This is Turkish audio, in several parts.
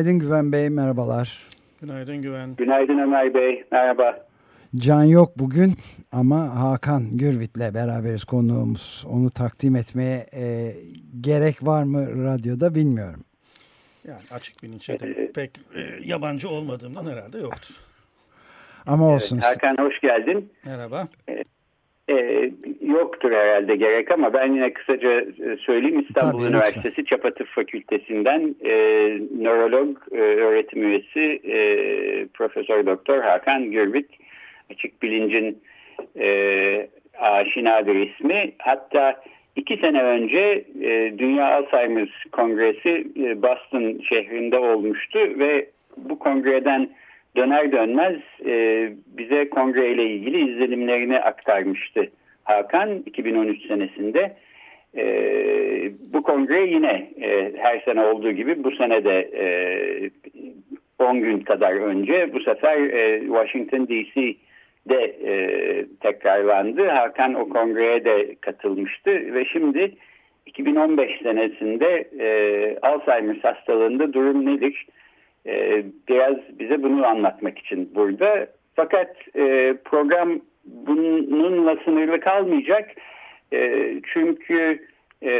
Günaydın Güven Bey, merhabalar. Günaydın Güven. Günaydın Ömer Bey, merhaba. Can yok bugün ama Hakan Gürvit'le beraberiz konuğumuz. Onu takdim etmeye e, gerek var mı radyoda bilmiyorum. Yani açık bilinçe de pek e, yabancı olmadığımdan herhalde yoktur. Ama olsun. Evet, Hakan hoş geldin. Merhaba. Ee, e, yoktur herhalde gerek ama ben yine kısaca e, söyleyeyim. İstanbul Tabii, Üniversitesi lütfen. Çapa Tıp Fakültesinden e, nörolog e, öğretim üyesi e, Profesör Doktor Hakan Gürbüt. Açık bilincin e, aşina bir ismi. Hatta iki sene önce e, Dünya Alzheimer Kongresi e, Boston şehrinde olmuştu ve bu kongreden döner dönmez e, bize kongreyle ilgili izlenimlerini aktarmıştı Hakan 2013 senesinde. E, bu kongre yine e, her sene olduğu gibi bu sene de e, 10 gün kadar önce bu sefer e, Washington DC'de e, tekrarlandı. Hakan o kongreye de katılmıştı ve şimdi 2015 senesinde e, Alzheimer hastalığında durum nedir? Biraz bize bunu anlatmak için burada. Fakat e, program bununla sınırlı kalmayacak. E, çünkü e,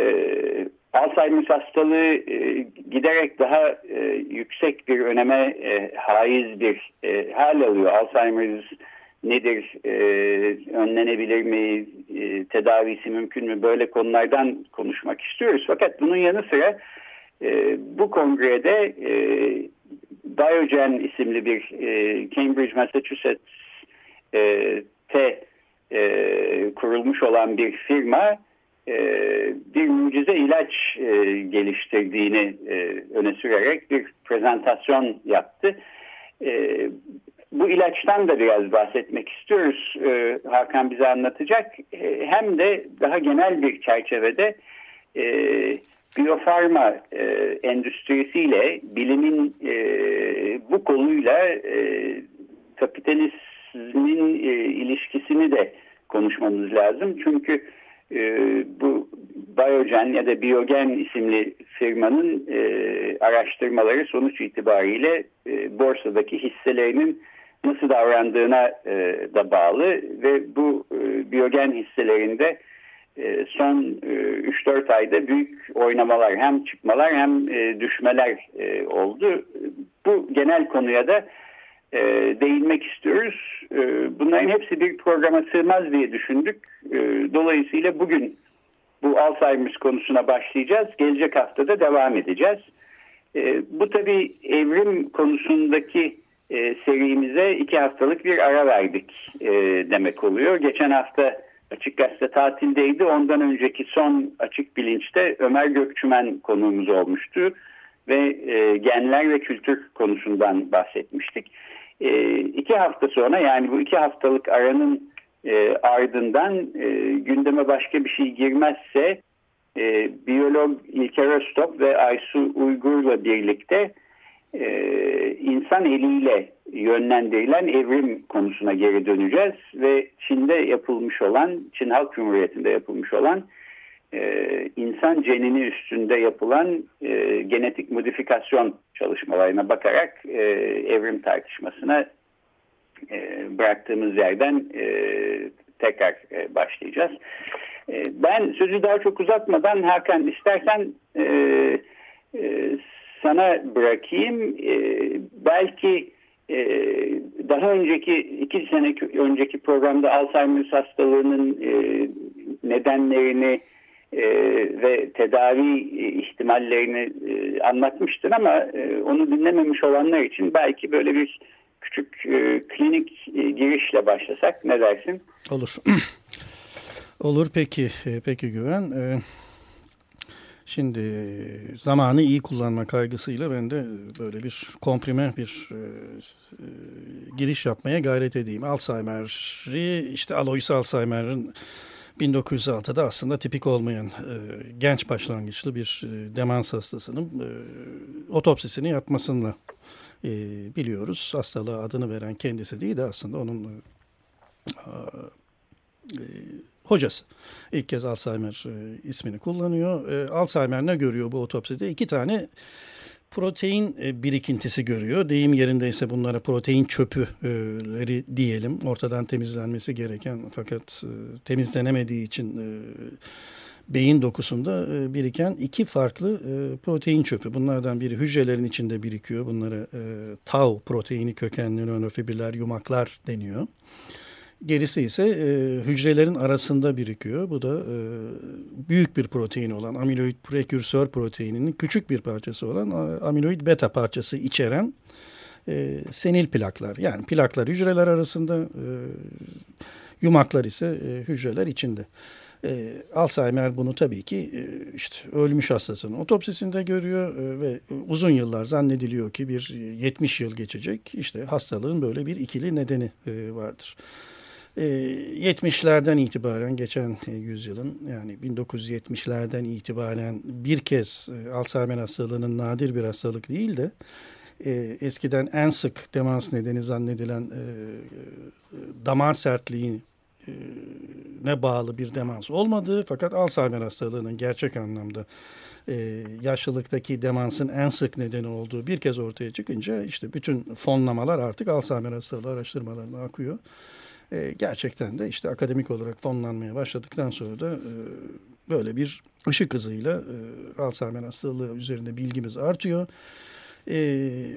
Alzheimer hastalığı e, giderek daha e, yüksek bir öneme e, haiz bir e, hal alıyor. Alzheimer nedir, e, önlenebilir mi, e, tedavisi mümkün mü böyle konulardan konuşmak istiyoruz. Fakat bunun yanı sıra e, bu kongrede e, Biogen isimli bir e, Cambridge, Massachusetts'te e, kurulmuş olan bir firma e, bir mucize ilaç e, geliştirdiğini e, öne sürerek bir prezentasyon yaptı. E, bu ilaçtan da biraz bahsetmek istiyoruz. E, Hakan bize anlatacak. E, hem de daha genel bir çerçevede e, biyofarma e, endüstrisiyle bilimin e, bu konuyla e, kapitalizmin e, ilişkisini de konuşmamız lazım. Çünkü e, bu Biogen ya da Biogen isimli firmanın e, araştırmaları sonuç itibariyle e, borsadaki hisselerinin nasıl davrandığına e, da bağlı ve bu e, Biogen hisselerinde son 3-4 e, ayda büyük oynamalar hem çıkmalar hem e, düşmeler oldu. Bu genel konuya da değinmek istiyoruz. Bunların hepsi bir programa sığmaz diye düşündük. Dolayısıyla bugün bu Alzheimer konusuna başlayacağız. Gelecek haftada devam edeceğiz. Bu tabii evrim konusundaki serimize iki haftalık bir ara verdik demek oluyor. Geçen hafta Açık Gazete tatildeydi. Ondan önceki son Açık Bilinç'te Ömer Gökçümen konuğumuz olmuştu. Ve e, genler ve kültür konusundan bahsetmiştik. E, iki hafta sonra yani bu iki haftalık aranın e, ardından e, gündeme başka bir şey girmezse e, biyolog İlker Öztop ve Aysu Uygur'la birlikte e, insan eliyle yönlendirilen evrim konusuna geri döneceğiz ve Çin'de yapılmış olan, Çin Halk Cumhuriyeti'nde yapılmış olan e, insan cenini üstünde yapılan e, genetik modifikasyon çalışmalarına bakarak e, evrim tartışmasına bıraktığımız yerden tekrar başlayacağız. Ben sözü daha çok uzatmadan Hakan istersen sana bırakayım. E, belki e, daha önceki iki sene önceki programda Alzheimer hastalığının e, nedenlerini e, ve tedavi ihtimallerini e, anlatmıştın ama e, onu dinlememiş olanlar için belki böyle bir küçük e, klinik e, girişle başlasak ne dersin? Olur. Olur peki. Peki Güven. Ee, Şimdi zamanı iyi kullanma kaygısıyla ben de böyle bir komprime bir e, e, giriş yapmaya gayret edeyim. Alzheimer'i işte Alois Alzheimer'ın 1906'da aslında tipik olmayan e, genç başlangıçlı bir e, demans hastasının e, otopsisini yapmasını e, biliyoruz. Hastalığa adını veren kendisi değil de aslında onun e, e, hocası. İlk kez Alzheimer e, ismini kullanıyor. E, Alzheimer ne görüyor bu otopside? İki tane protein e, birikintisi görüyor. Deyim yerindeyse bunlara protein çöpüleri diyelim. Ortadan temizlenmesi gereken fakat temizlenemediği için beyin dokusunda biriken iki farklı protein çöpü. Bunlardan biri hücrelerin içinde birikiyor. Bunlara tau proteini kökenli nörofibriller yumaklar deniyor. Gerisi ise e, hücrelerin arasında birikiyor. Bu da e, büyük bir protein olan amiloid prekürsör proteininin küçük bir parçası olan amiloid beta parçası içeren e, senil plaklar. Yani plaklar hücreler arasında, e, yumaklar ise e, hücreler içinde. E, Alzheimer bunu tabii ki e, işte ölmüş hastasının otopsisinde görüyor e, ve uzun yıllar zannediliyor ki bir 70 yıl geçecek. İşte hastalığın böyle bir ikili nedeni e, vardır. 70'lerden ee, itibaren geçen e, yüzyılın yani 1970'lerden itibaren bir kez e, Alzheimer hastalığının nadir bir hastalık değil de e, eskiden en sık demans nedeni zannedilen damar sertliği ne bağlı bir demans olmadığı fakat Alzheimer hastalığının gerçek anlamda yaşlılıktaki demansın en sık nedeni olduğu bir kez ortaya çıkınca işte bütün fonlamalar artık Alzheimer hastalığı araştırmalarına akıyor. E, gerçekten de işte akademik olarak fonlanmaya başladıktan sonra da e, böyle bir ışık hızıyla e, Alzheimer hastalığı üzerinde bilgimiz artıyor. E,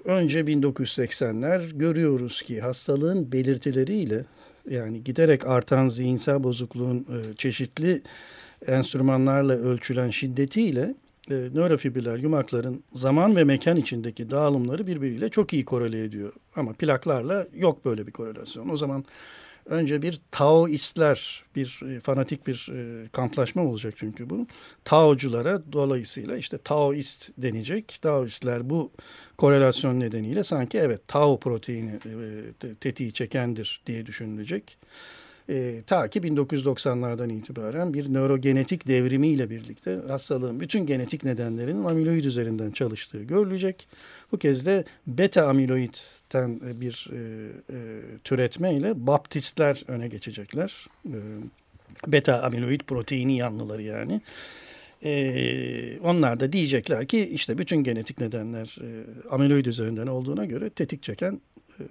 önce 1980'ler görüyoruz ki hastalığın belirtileriyle yani giderek artan zihinsel bozukluğun e, çeşitli enstrümanlarla ölçülen şiddetiyle e, nörofibriller yumakların zaman ve mekan içindeki dağılımları birbiriyle çok iyi korele ediyor. Ama plaklarla yok böyle bir korelasyon. O zaman önce bir Taoistler, bir e, fanatik bir e, kamplaşma olacak çünkü bu. Taoculara dolayısıyla işte Taoist denecek. Taoistler bu korelasyon nedeniyle sanki evet Tao proteini e, tetiği çekendir diye düşünülecek. E, ta ki 1990'lardan itibaren bir nörogenetik devrimiyle birlikte hastalığın bütün genetik nedenlerinin amiloid üzerinden çalıştığı görülecek. Bu kez de beta amiloidten bir e, e, türetme ile baptistler öne geçecekler. E, beta amiloid proteini yanlıları yani. Ee, onlar da diyecekler ki işte bütün genetik nedenler e, amiloid üzerinden olduğuna göre tetik çeken e,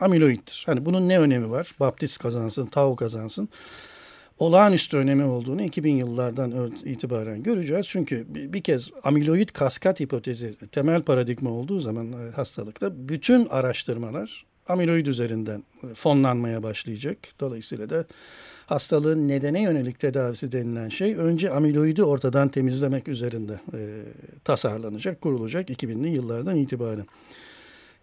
amiloiddir. Hani bunun ne önemi var? Baptist kazansın, Tau kazansın. Olağanüstü önemi olduğunu 2000 yıllardan itibaren göreceğiz. Çünkü bir kez amiloid kaskat hipotezi temel paradigma olduğu zaman e, hastalıkta bütün araştırmalar amiloid üzerinden e, fonlanmaya başlayacak. Dolayısıyla da hastalığın nedene yönelik tedavisi denilen şey önce amiloidi ortadan temizlemek üzerinde e, tasarlanacak, kurulacak 2000'li yıllardan itibaren.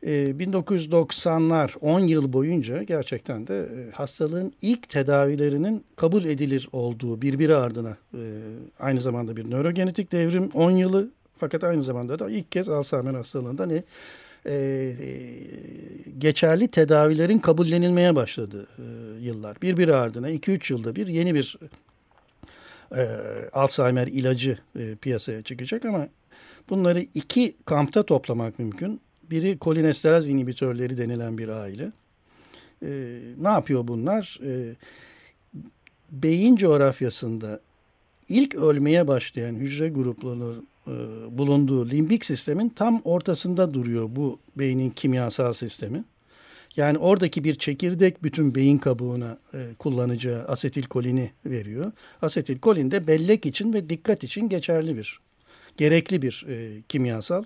1990'lar ee, 10 yıl boyunca gerçekten de e, hastalığın ilk tedavilerinin kabul edilir olduğu birbiri ardına e, aynı zamanda bir nörogenetik devrim 10 yılı fakat aynı zamanda da ilk kez Alzheimer hastalığında ne e, geçerli tedavilerin kabullenilmeye başladığı yıllar. Birbiri ardına 2-3 yılda bir yeni bir Alzheimer ilacı piyasaya çıkacak ama bunları iki kampta toplamak mümkün. Biri kolinesteraz inhibitörleri denilen bir aile. E, ne yapıyor bunlar? E, beyin coğrafyasında ilk ölmeye başlayan hücre gruplarının e, bulunduğu limbik sistemin tam ortasında duruyor bu beynin kimyasal sistemi. Yani oradaki bir çekirdek bütün beyin kabuğuna e, kullanacağı asetilkolini veriyor. Asetilkolin de bellek için ve dikkat için geçerli bir, gerekli bir e, kimyasal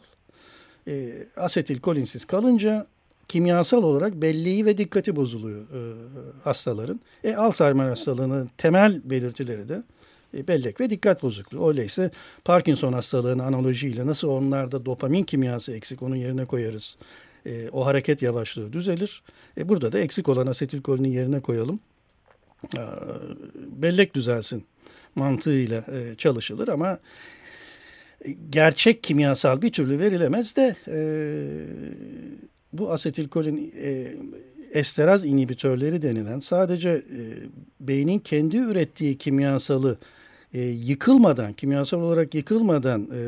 e, asetilkolinsiz kalınca kimyasal olarak belleği ve dikkati bozuluyor e, hastaların. E, Alzheimer hastalığının temel belirtileri de e, bellek ve dikkat bozukluğu. Öyleyse Parkinson hastalığının analojiyle nasıl onlarda dopamin kimyası eksik onun yerine koyarız. E, o hareket yavaşlığı düzelir. E, burada da eksik olan asetilkolinin yerine koyalım. E, bellek düzelsin mantığıyla e, çalışılır ama gerçek kimyasal bir türlü verilemez de e, bu asetilkolin e, esteraz inhibitörleri denilen sadece e, beynin kendi ürettiği kimyasalı e, yıkılmadan, kimyasal olarak yıkılmadan e,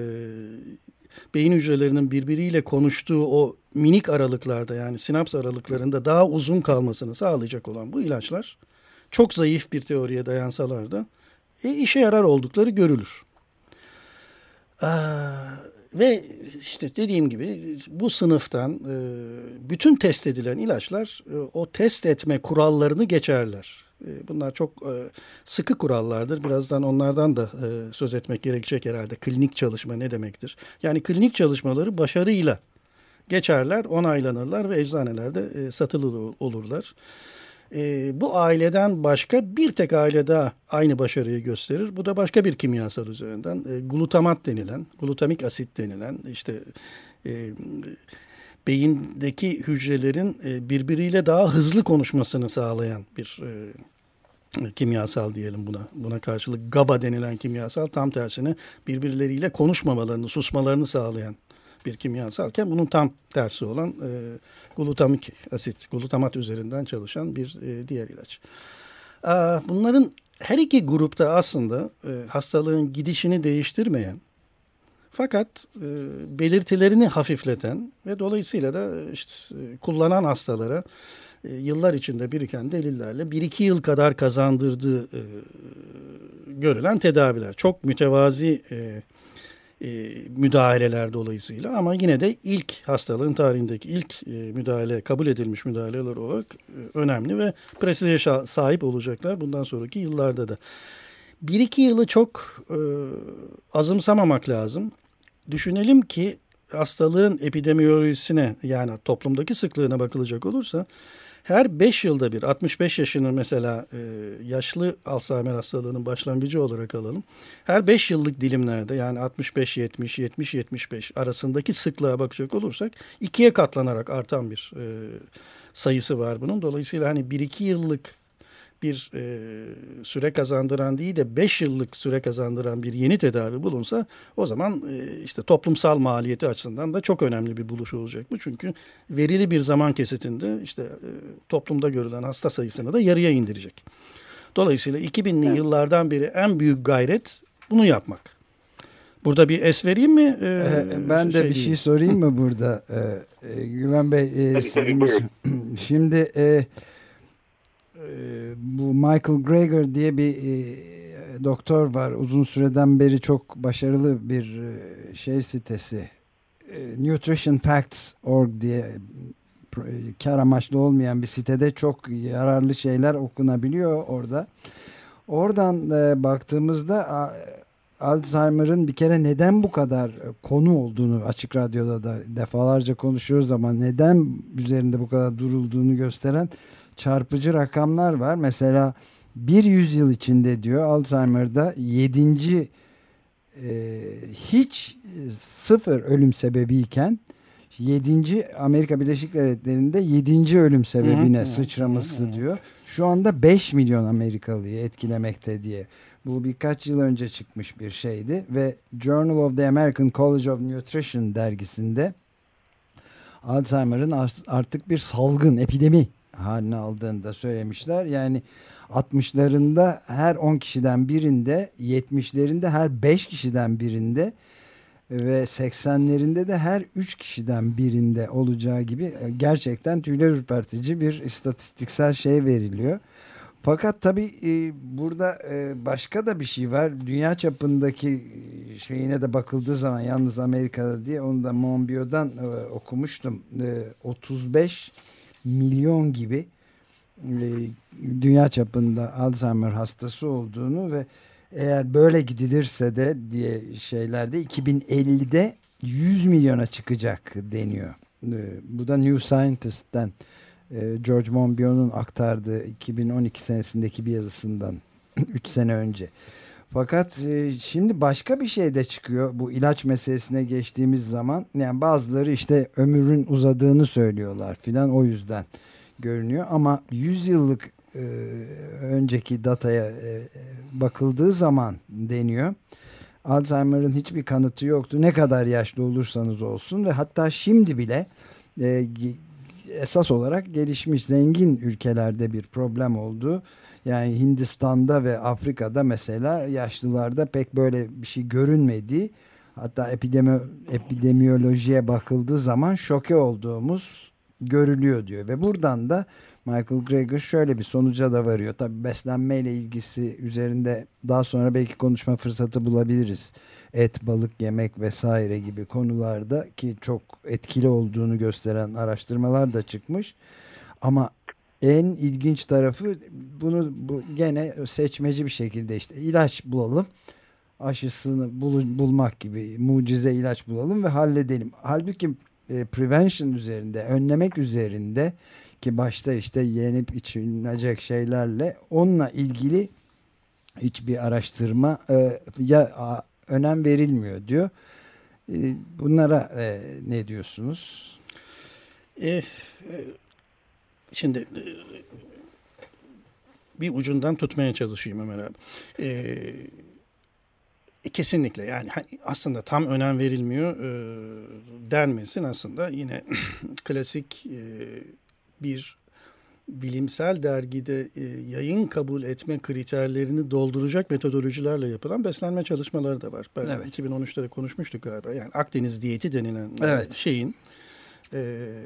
beyin hücrelerinin birbiriyle konuştuğu o minik aralıklarda yani sinaps aralıklarında daha uzun kalmasını sağlayacak olan bu ilaçlar çok zayıf bir teoriye dayansalar da e, işe yarar oldukları görülür. Ve işte dediğim gibi bu sınıftan e, bütün test edilen ilaçlar e, o test etme kurallarını geçerler. E, bunlar çok sıkı kurallardır. Birazdan onlardan da söz etmek gerekecek herhalde. Klinik çalışma ne demektir? Yani klinik çalışmaları başarıyla geçerler, onaylanırlar ve eczanelerde satılı olurlar. Bu aileden başka bir tek aile daha aynı başarıyı gösterir. Bu da başka bir kimyasal üzerinden. Glutamat denilen, glutamik asit denilen işte beyindeki hücrelerin e, birbiriyle daha hızlı konuşmasını sağlayan bir e, kimyasal diyelim buna. Buna karşılık GABA denilen kimyasal tam tersine birbirleriyle konuşmamalarını, susmalarını sağlayan bir kimyasalken bunun tam tersi olan e, glutamik asit, glutamat üzerinden çalışan bir e, diğer ilaç. E, bunların her iki grupta aslında e, hastalığın gidişini değiştirmeyen fakat e, belirtilerini hafifleten ve dolayısıyla da e, işte e, kullanan hastalara e, yıllar içinde biriken delillerle 1-2 yıl kadar kazandırdığı e, görülen tedaviler. Çok mütevazi e, e, müdahaleler dolayısıyla ama yine de ilk hastalığın tarihindeki ilk e, müdahale kabul edilmiş müdahaleler olarak e, önemli ve prestije sahip olacaklar bundan sonraki yıllarda da. Bir iki yılı çok e, azımsamamak lazım düşünelim ki hastalığın epidemiyolojisine yani toplumdaki sıklığına bakılacak olursa her 5 yılda bir 65 yaşının mesela e, yaşlı Alzheimer hastalığının başlangıcı olarak alalım. Her 5 yıllık dilimlerde yani 65-70, 70-75 arasındaki sıklığa bakacak olursak ikiye katlanarak artan bir e, sayısı var bunun. Dolayısıyla hani 1-2 yıllık bir e, süre kazandıran değil de 5 yıllık süre kazandıran bir yeni tedavi bulunsa o zaman e, işte toplumsal maliyeti açısından da çok önemli bir buluş olacak bu. Çünkü verili bir zaman kesitinde işte e, toplumda görülen hasta sayısını da yarıya indirecek. Dolayısıyla 2000'li evet. yıllardan beri en büyük gayret bunu yapmak. Burada bir es vereyim mi? Ee, ben şey de bir şey sorayım mı burada? Ee, Güven Bey, e, şimdi e, ee, bu Michael Greger diye bir e, doktor var. Uzun süreden beri çok başarılı bir e, şey sitesi. E, Nutrition diye e, kar amaçlı olmayan bir sitede çok yararlı şeyler okunabiliyor orada. Oradan e, baktığımızda a, Alzheimer'ın bir kere neden bu kadar konu olduğunu açık radyoda da defalarca konuşuyoruz ama neden üzerinde bu kadar durulduğunu gösteren çarpıcı rakamlar var. Mesela bir yüzyıl içinde diyor Alzheimer'da yedinci e, hiç sıfır ölüm sebebiyken yedinci Amerika Birleşik Devletleri'nde yedinci ölüm sebebine hı hı, sıçraması hı hı. diyor. Şu anda 5 milyon Amerikalıyı etkilemekte diye. Bu birkaç yıl önce çıkmış bir şeydi ve Journal of the American College of Nutrition dergisinde Alzheimer'ın artık bir salgın, epidemi haline aldığını da söylemişler. Yani 60'larında her 10 kişiden birinde, 70'lerinde her 5 kişiden birinde ve 80'lerinde de her 3 kişiden birinde olacağı gibi e, gerçekten tüyler ürpertici bir istatistiksel şey veriliyor. Fakat tabii e, burada e, başka da bir şey var. Dünya çapındaki şeyine de bakıldığı zaman yalnız Amerika'da diye onu da Monbiot'dan okumuştum. 35 milyon gibi e, dünya çapında Alzheimer hastası olduğunu ve eğer böyle gidilirse de diye şeylerde 2050'de 100 milyona çıkacak deniyor. E, bu da New Scientist'ten e, George Monbiot'un aktardığı 2012 senesindeki bir yazısından 3 sene önce. Fakat e, şimdi başka bir şey de çıkıyor bu ilaç meselesine geçtiğimiz zaman. Yani bazıları işte ömrün uzadığını söylüyorlar filan o yüzden görünüyor. Ama 100 yıllık e, önceki dataya e, bakıldığı zaman deniyor. Alzheimer'ın hiçbir kanıtı yoktu. Ne kadar yaşlı olursanız olsun ve hatta şimdi bile esas olarak gelişmiş zengin ülkelerde bir problem oldu. Yani Hindistan'da ve Afrika'da mesela yaşlılarda pek böyle bir şey görünmedi. Hatta epidemi, epidemiyolojiye bakıldığı zaman şoke olduğumuz görülüyor diyor. Ve buradan da Michael Greger şöyle bir sonuca da varıyor. Tabi beslenmeyle ilgisi üzerinde daha sonra belki konuşma fırsatı bulabiliriz. Et, balık yemek vesaire gibi konularda ki çok etkili olduğunu gösteren araştırmalar da çıkmış. Ama en ilginç tarafı bunu bu gene seçmeci bir şekilde işte ilaç bulalım aşısını bul, bulmak gibi mucize ilaç bulalım ve halledelim. Halbuki e, prevention üzerinde, önlemek üzerinde ki başta işte yenip içilecek şeylerle onunla ilgili hiçbir araştırma e, ya a, önem verilmiyor diyor. E, bunlara e, ne diyorsunuz? E, e, şimdi e, bir ucundan tutmaya çalışayım Ömer abi. E, kesinlikle yani hani aslında tam önem verilmiyor e, denmesin aslında yine klasik e, bir bilimsel dergide e, yayın kabul etme kriterlerini dolduracak metodolojilerle yapılan beslenme çalışmaları da var. Ben evet. 2013'te de konuşmuştuk galiba. Yani Akdeniz diyeti denilen evet. şeyin e,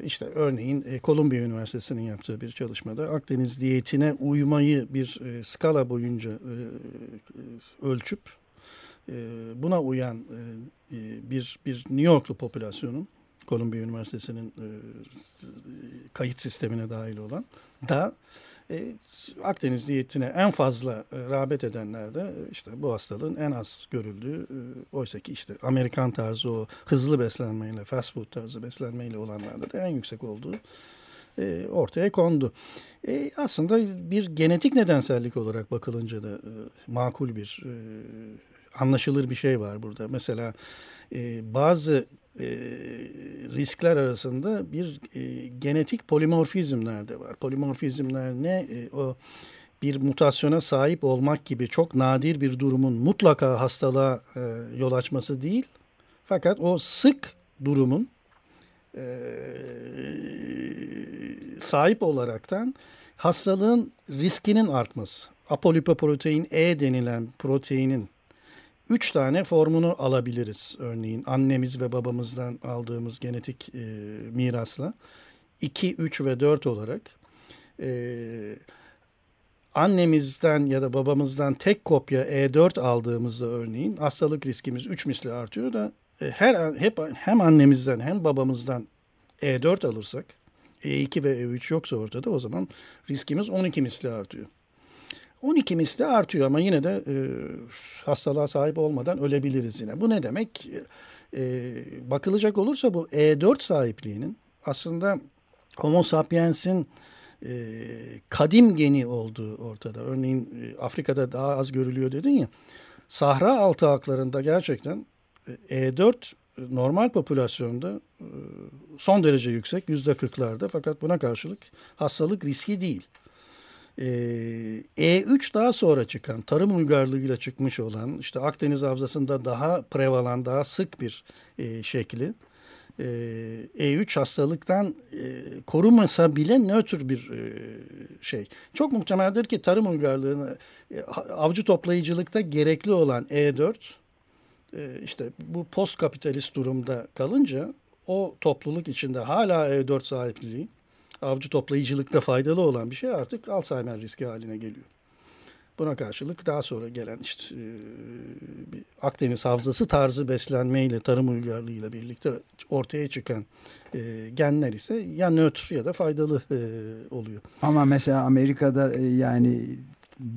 işte örneğin e, Kolumbiya Üniversitesi'nin yaptığı bir çalışmada Akdeniz diyetine uymayı bir e, skala boyunca e, e ölçüp e, buna uyan e, e, bir bir New Yorklu popülasyonun Kolumbiya Üniversitesi'nin e, kayıt sistemine dahil olan da e, Akdeniz diyetine en fazla e, rağbet edenler de işte bu hastalığın en az görüldüğü e, oysa ki işte Amerikan tarzı o hızlı beslenmeyle fast food tarzı beslenmeyle olanlarda da en yüksek olduğu e, ortaya kondu. E, aslında bir genetik nedensellik olarak bakılınca da e, makul bir e, anlaşılır bir şey var burada. Mesela e, bazı e, riskler arasında bir e, genetik polimorfizmler de var. Polimorfizmler ne? E, o bir mutasyona sahip olmak gibi çok nadir bir durumun mutlaka hastalığa e, yol açması değil. Fakat o sık durumun e, sahip olaraktan hastalığın riskinin artması. Apolipoprotein E denilen proteinin Üç tane formunu alabiliriz örneğin annemiz ve babamızdan aldığımız genetik e, mirasla. 2, 3 ve 4 olarak. E, annemizden ya da babamızdan tek kopya E4 aldığımızda örneğin hastalık riskimiz 3 misli artıyor da e, her hep hem annemizden hem babamızdan E4 alırsak E2 ve E3 yoksa ortada o zaman riskimiz 12 misli artıyor. 12 misli artıyor ama yine de e, hastalığa sahip olmadan ölebiliriz yine. Bu ne demek? E, bakılacak olursa bu E4 sahipliğinin aslında Homo sapiens'in e, kadim geni olduğu ortada. Örneğin e, Afrika'da daha az görülüyor dedin ya. Sahra altı haklarında gerçekten e, E4 normal popülasyonda e, son derece yüksek yüzde kırklarda fakat buna karşılık hastalık riski değil. E3 ee, daha sonra çıkan, tarım uygarlığıyla çıkmış olan, işte Akdeniz Havzası'nda daha prevalan, daha sık bir e, şekli. E, E3 hastalıktan e, korumasa bile nötr bir e, şey. Çok muhtemeldir ki tarım uygarlığını, e, avcı toplayıcılıkta gerekli olan E4, e, işte bu post kapitalist durumda kalınca o topluluk içinde hala E4 sahipliği, avcı toplayıcılıkta faydalı olan bir şey artık Alzheimer riski haline geliyor. Buna karşılık daha sonra gelen işte e, bir Akdeniz havzası tarzı beslenmeyle, tarım uygarlığıyla birlikte ortaya çıkan e, genler ise ya nötr ya da faydalı e, oluyor. Ama mesela Amerika'da yani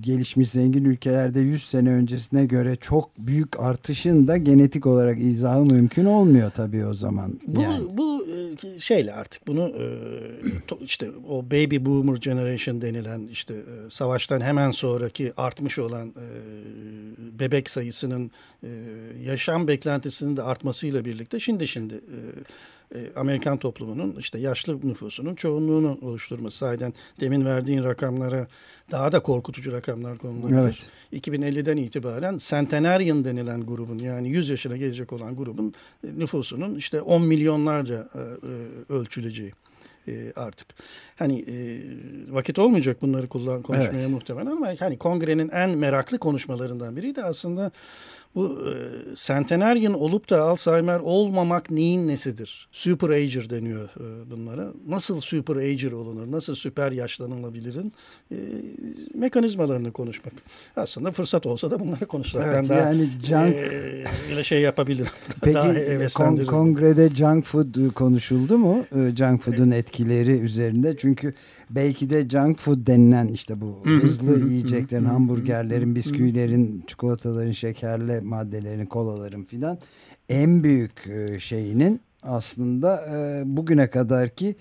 gelişmiş zengin ülkelerde 100 sene öncesine göre çok büyük artışın da genetik olarak izahı mümkün olmuyor tabii o zaman. Yani. Bu, bu e, şeyle artık bunu e, işte o baby boomer generation denilen işte e, savaştan hemen sonraki artmış olan bebek sayısının yaşam beklentisinin de artmasıyla birlikte şimdi şimdi e, Amerikan toplumunun işte yaşlı nüfusunun çoğunluğunu oluşturması. Sahiden demin verdiğin rakamlara daha da korkutucu rakamlar konulabilir. Evet. 2050'den itibaren Centenarian denilen grubun yani 100 yaşına gelecek olan grubun nüfusunun işte 10 milyonlarca e, e, ölçüleceği e, artık. Hani e, vakit olmayacak bunları kullan konuşmaya evet. muhtemelen ama hani kongrenin en meraklı konuşmalarından biri de aslında bu e, centenarian olup da Alzheimer olmamak neyin nesidir? Super ager deniyor e, bunlara. Nasıl super ager olunur? Nasıl süper yaşlanılabilirin e, mekanizmalarını konuşmak. Aslında fırsat olsa da bunları konuşsak. Evet, ben yani daha junk... e, şey yapabilirim. Peki daha kon kongrede junk food konuşuldu mu? E, junk food'un etkileri üzerinde. Çünkü belki de junk food denilen işte bu hızlı yiyeceklerin, hamburgerlerin, bisküvilerin, çikolataların, şekerli maddelerin, kolaların filan en büyük e, şeyinin aslında e, bugüne kadarki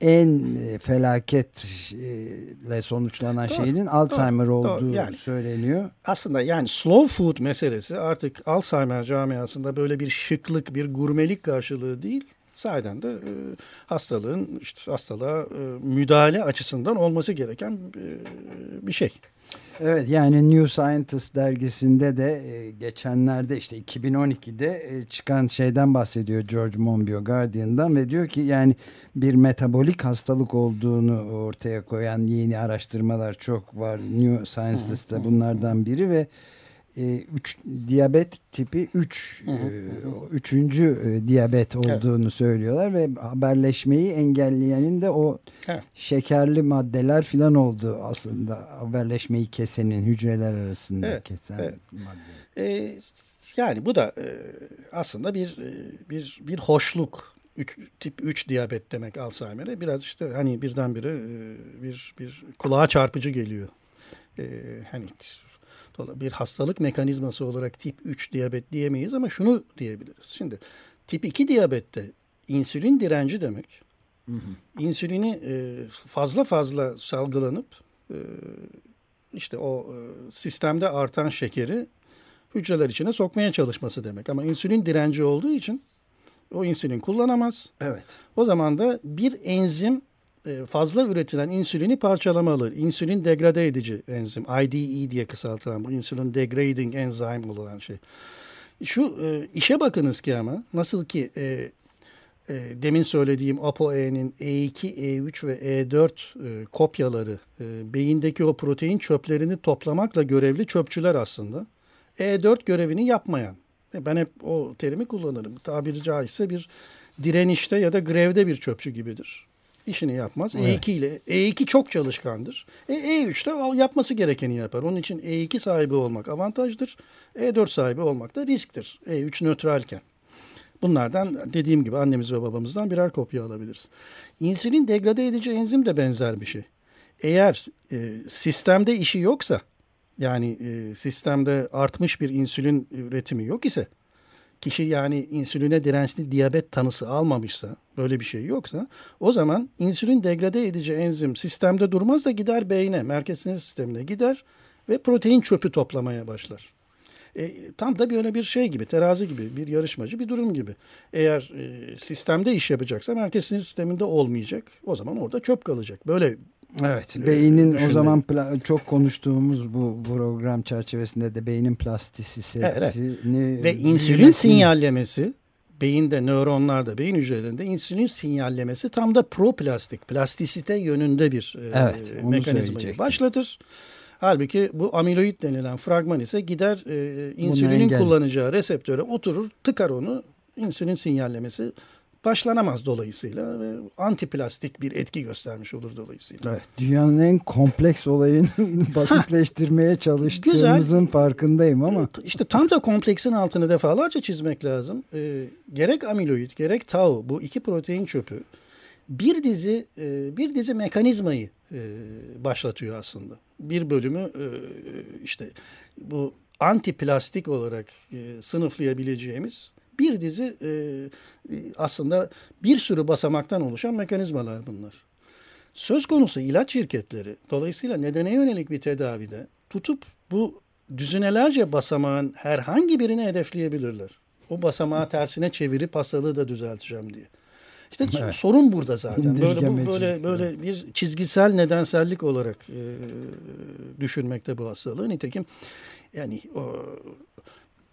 en e, felaketle sonuçlanan doğru, şeyinin Alzheimer doğru, olduğu doğru. Yani, söyleniyor. Aslında yani slow food meselesi artık Alzheimer camiasında böyle bir şıklık, bir gurmelik karşılığı değil. Sahiden de e, hastalığın işte hastalığa e, müdahale açısından olması gereken e, bir şey. Evet yani New Scientist dergisinde de e, geçenlerde işte 2012'de e, çıkan şeyden bahsediyor George Monbiot Guardian'dan ve diyor ki yani bir metabolik hastalık olduğunu ortaya koyan yeni araştırmalar çok var. New Scientist'te bunlardan biri ve e, üç, diyabet tipi 3 e, üçüncü e, diyabet olduğunu evet. söylüyorlar ve haberleşmeyi engelleyenin de o evet. şekerli maddeler filan oldu aslında haberleşmeyi kesenin hücreler arasında evet. kesen evet. madde. Ee, yani bu da e, aslında bir e, bir bir hoşluk üç, tip 3 diyabet demek Alzheimer'e biraz işte hani birdenbire e, bir bir kulağa çarpıcı geliyor. E, hani bir hastalık mekanizması olarak tip 3 diyabet diyemeyiz ama şunu diyebiliriz. Şimdi tip 2 diyabette insülin direnci demek. Hı hı. İnsülini e, fazla fazla salgılanıp e, işte o e, sistemde artan şekeri hücreler içine sokmaya çalışması demek. Ama insülin direnci olduğu için o insülin kullanamaz. Evet. O zaman da bir enzim fazla üretilen insülini parçalamalı. İnsülin degrade edici enzim. IDE diye kısaltılan bu insülin degrading enzyme olan şey. Şu e, işe bakınız ki ama nasıl ki e, e, demin söylediğim ApoE'nin E2, E3 ve E4 e, kopyaları e, beyindeki o protein çöplerini toplamakla görevli çöpçüler aslında. E4 görevini yapmayan. E, ben hep o terimi kullanırım. Tabiri caizse bir direnişte ya da grevde bir çöpçü gibidir işini yapmaz. Evet. E2 ile E2 çok çalışkandır. E, E3 de yapması gerekeni yapar. Onun için E2 sahibi olmak avantajdır. E4 sahibi olmak da risktir. E3 nötralken. Bunlardan dediğim gibi annemiz ve babamızdan birer kopya alabiliriz. İnsülin degrade edici enzim de benzer bir şey. Eğer e, sistemde işi yoksa yani e, sistemde artmış bir insülin üretimi yok ise kişi yani insüline dirençli diyabet tanısı almamışsa, böyle bir şey yoksa o zaman insülin degrade edici enzim sistemde durmaz da gider beyne, merkez sinir sistemine gider ve protein çöpü toplamaya başlar. E, tam da böyle bir şey gibi, terazi gibi, bir yarışmacı bir durum gibi. Eğer e, sistemde iş yapacaksa merkez sinir sisteminde olmayacak. O zaman orada çöp kalacak. Böyle Evet, ee, beynin düşünmedim. o zaman çok konuştuğumuz bu program çerçevesinde de beynin plastisitesini evet. ve insülin sinyallemesi beyinde nöronlarda beyin hücrelerinde insülin sinyallemesi tam da proplastik plastisite yönünde bir e, evet, e, mekanizmayı başlatır. Halbuki bu amiloid denilen fragman ise gider e, insülinin kullanacağı reseptöre oturur tıkar onu insülin sinyallemesi başlanamaz dolayısıyla ve antiplastik bir etki göstermiş olur dolayısıyla. Evet, dünyanın en kompleks olayını basitleştirmeye çalıştığımızın Güzel. farkındayım ama. işte tam da kompleksin altını defalarca çizmek lazım. Ee, gerek amiloid gerek tau bu iki protein çöpü bir dizi e, bir dizi mekanizmayı e, başlatıyor aslında. Bir bölümü e, işte bu antiplastik olarak sınıflayabileceğimiz bir dizi e, aslında bir sürü basamaktan oluşan mekanizmalar bunlar. Söz konusu ilaç şirketleri dolayısıyla nedene yönelik bir tedavide tutup bu düzinelerce basamağın herhangi birini hedefleyebilirler. o basamağı tersine çevirip hastalığı da düzelteceğim diye. İşte evet. sorun burada zaten. Böyle bu, böyle böyle bir çizgisel nedensellik olarak e, düşünmekte bu hastalığı. Nitekim yani o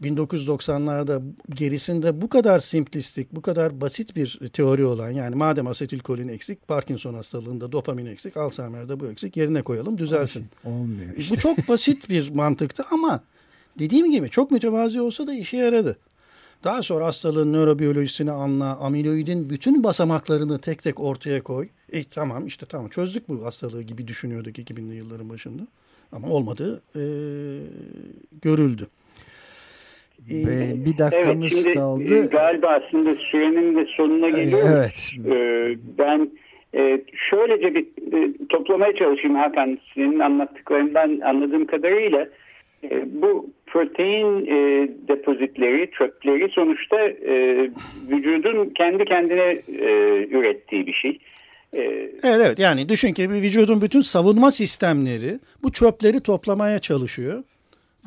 1990'larda gerisinde bu kadar simplistik, bu kadar basit bir teori olan yani madem asetilkolin eksik, Parkinson hastalığında dopamin eksik, Alzheimer'da bu eksik yerine koyalım düzelsin. Olmuyor işte. Bu çok basit bir mantıktı ama dediğim gibi çok mütevazi olsa da işe yaradı. Daha sonra hastalığın nörobiyolojisini anla, amiloidin bütün basamaklarını tek tek ortaya koy. E tamam işte tamam çözdük bu hastalığı gibi düşünüyorduk 2000'li yılların başında. Ama olmadı e, görüldü. Ee, bir dakikamız evet, şimdi, kaldı. E, galiba aslında sürenin de sonuna geliyoruz. Evet. Ee, ben e, şöylece bir e, toplamaya çalışayım Hakan. Senin anlattıklarından anladığım kadarıyla e, bu protein e, depozitleri, çöpleri sonuçta e, vücudun kendi kendine e, ürettiği bir şey. Evet evet yani düşün ki vücudun bütün savunma sistemleri bu çöpleri toplamaya çalışıyor.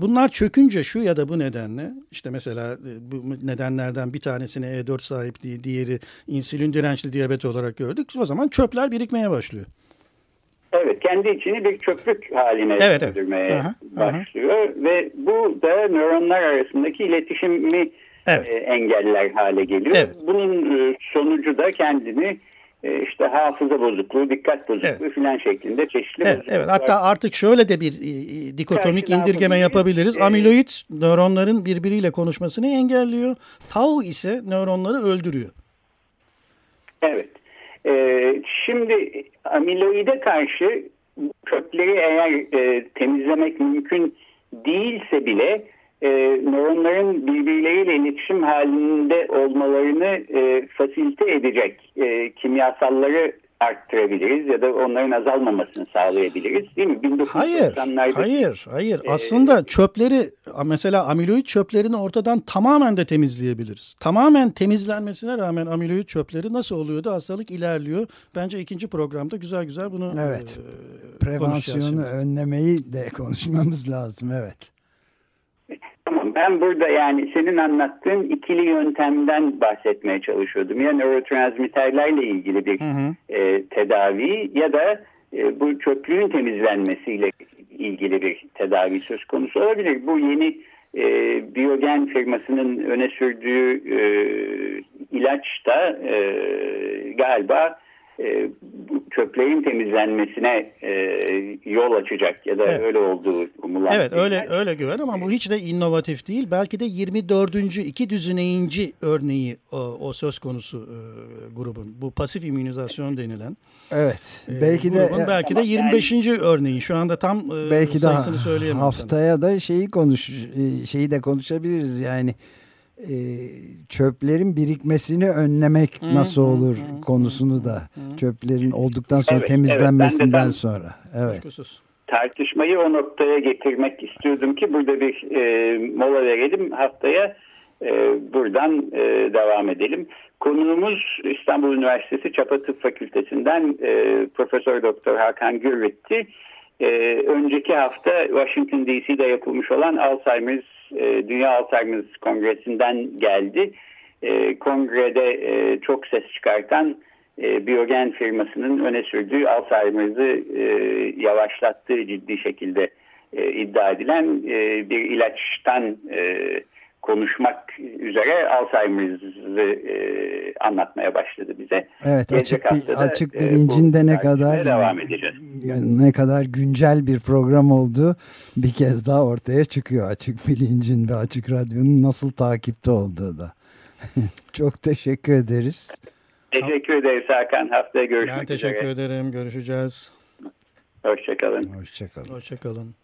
Bunlar çökünce şu ya da bu nedenle işte mesela e, bu nedenlerden bir tanesine E4 sahipliği, diğeri insülin dirençli diyabet olarak gördük. O zaman çöpler birikmeye başlıyor. Evet, kendi içini bir çöplük haline evet, döndürmeye evet. başlıyor aha. ve bu da nöronlar arasındaki iletişimi evet. e, engeller hale geliyor. Evet. Bunun e, sonucu da kendini işte hafıza bozukluğu, dikkat bozukluğu evet. filan şeklinde çeşitli evet, evet. Hatta artık şöyle de bir e, dikotomik Karşı indirgeme yapabiliriz. E, Amiloid nöronların birbiriyle konuşmasını engelliyor. Tau ise nöronları öldürüyor. Evet. Ee, şimdi amiloide karşı kökleri eğer e, temizlemek mümkün değilse bile e, nöronların birbirleriyle iletişim halinde olmalarını e, fasilite edecek e, kimyasalları arttırabiliriz ya da onların azalmamasını sağlayabiliriz değil mi? Hayır, hayır, hayır. E, Aslında çöpleri mesela amiloid çöplerini ortadan tamamen de temizleyebiliriz. Tamamen temizlenmesine rağmen amiloid çöpleri nasıl oluyor da hastalık ilerliyor. Bence ikinci programda güzel güzel bunu Evet. E, Prevansiyonu önlemeyi de konuşmamız lazım. Evet. Tamam ben burada yani senin anlattığın ikili yöntemden bahsetmeye çalışıyordum. Ya nörotransmitterlerle ilgili bir hı hı. E, tedavi ya da e, bu çöplüğün temizlenmesiyle ilgili bir tedavi söz konusu olabilir. Bu yeni e, Biyogen firmasının öne sürdüğü e, ilaç da e, galiba e, çöplerin temizlenmesine e, yol açacak ya da evet. öyle olduğu umulan. Evet öyle öyle güven ama bu hiç de inovatif değil. Belki de 24. iki düzineyinci örneği o, o söz konusu e, grubun. Bu pasif immünizasyon denilen. Evet. E, belki de belki de 25. Yani, örneği. Şu anda tam e, belki sayısını söyleyemem. Haftaya sana. da şeyi konuş e, şeyi de konuşabiliriz yani e, çöplerin birikmesini önlemek hı, nasıl olur hı, konusunu da hı. çöplerin olduktan sonra evet, temizlenmesinden evet, sonra. Evet. Tartışmayı o noktaya getirmek istiyordum ki burada bir e, mola verelim haftaya e, buradan e, devam edelim. Konuğumuz İstanbul Üniversitesi Çapa Tıp Fakültesinden e, Profesör Doktor Hakan Gürritti. E, önceki hafta Washington DC'de yapılmış olan Alzheimer's e, Dünya Alzheimer's Kongresi'nden geldi. E, kongrede e, çok ses çıkartan e, Biogen firmasının öne sürdüğü Alzheimer'ı e, yavaşlattığı ciddi şekilde e, iddia edilen e, bir ilaçtan e, konuşmak üzere Alzheimer'ı e, anlatmaya başladı bize. Evet açık, bir, açık bilincinde e, ne kadar devam edeceğiz. ne kadar güncel bir program olduğu bir kez daha ortaya çıkıyor açık bilincin ve açık radyonun nasıl takipte olduğu da. Çok teşekkür ederiz. Teşekkür ederiz Hakan. Haftaya görüşmek ben teşekkür üzere. ederim. Görüşeceğiz. Hoşçakalın. Hoşçakalın. Hoşçakalın.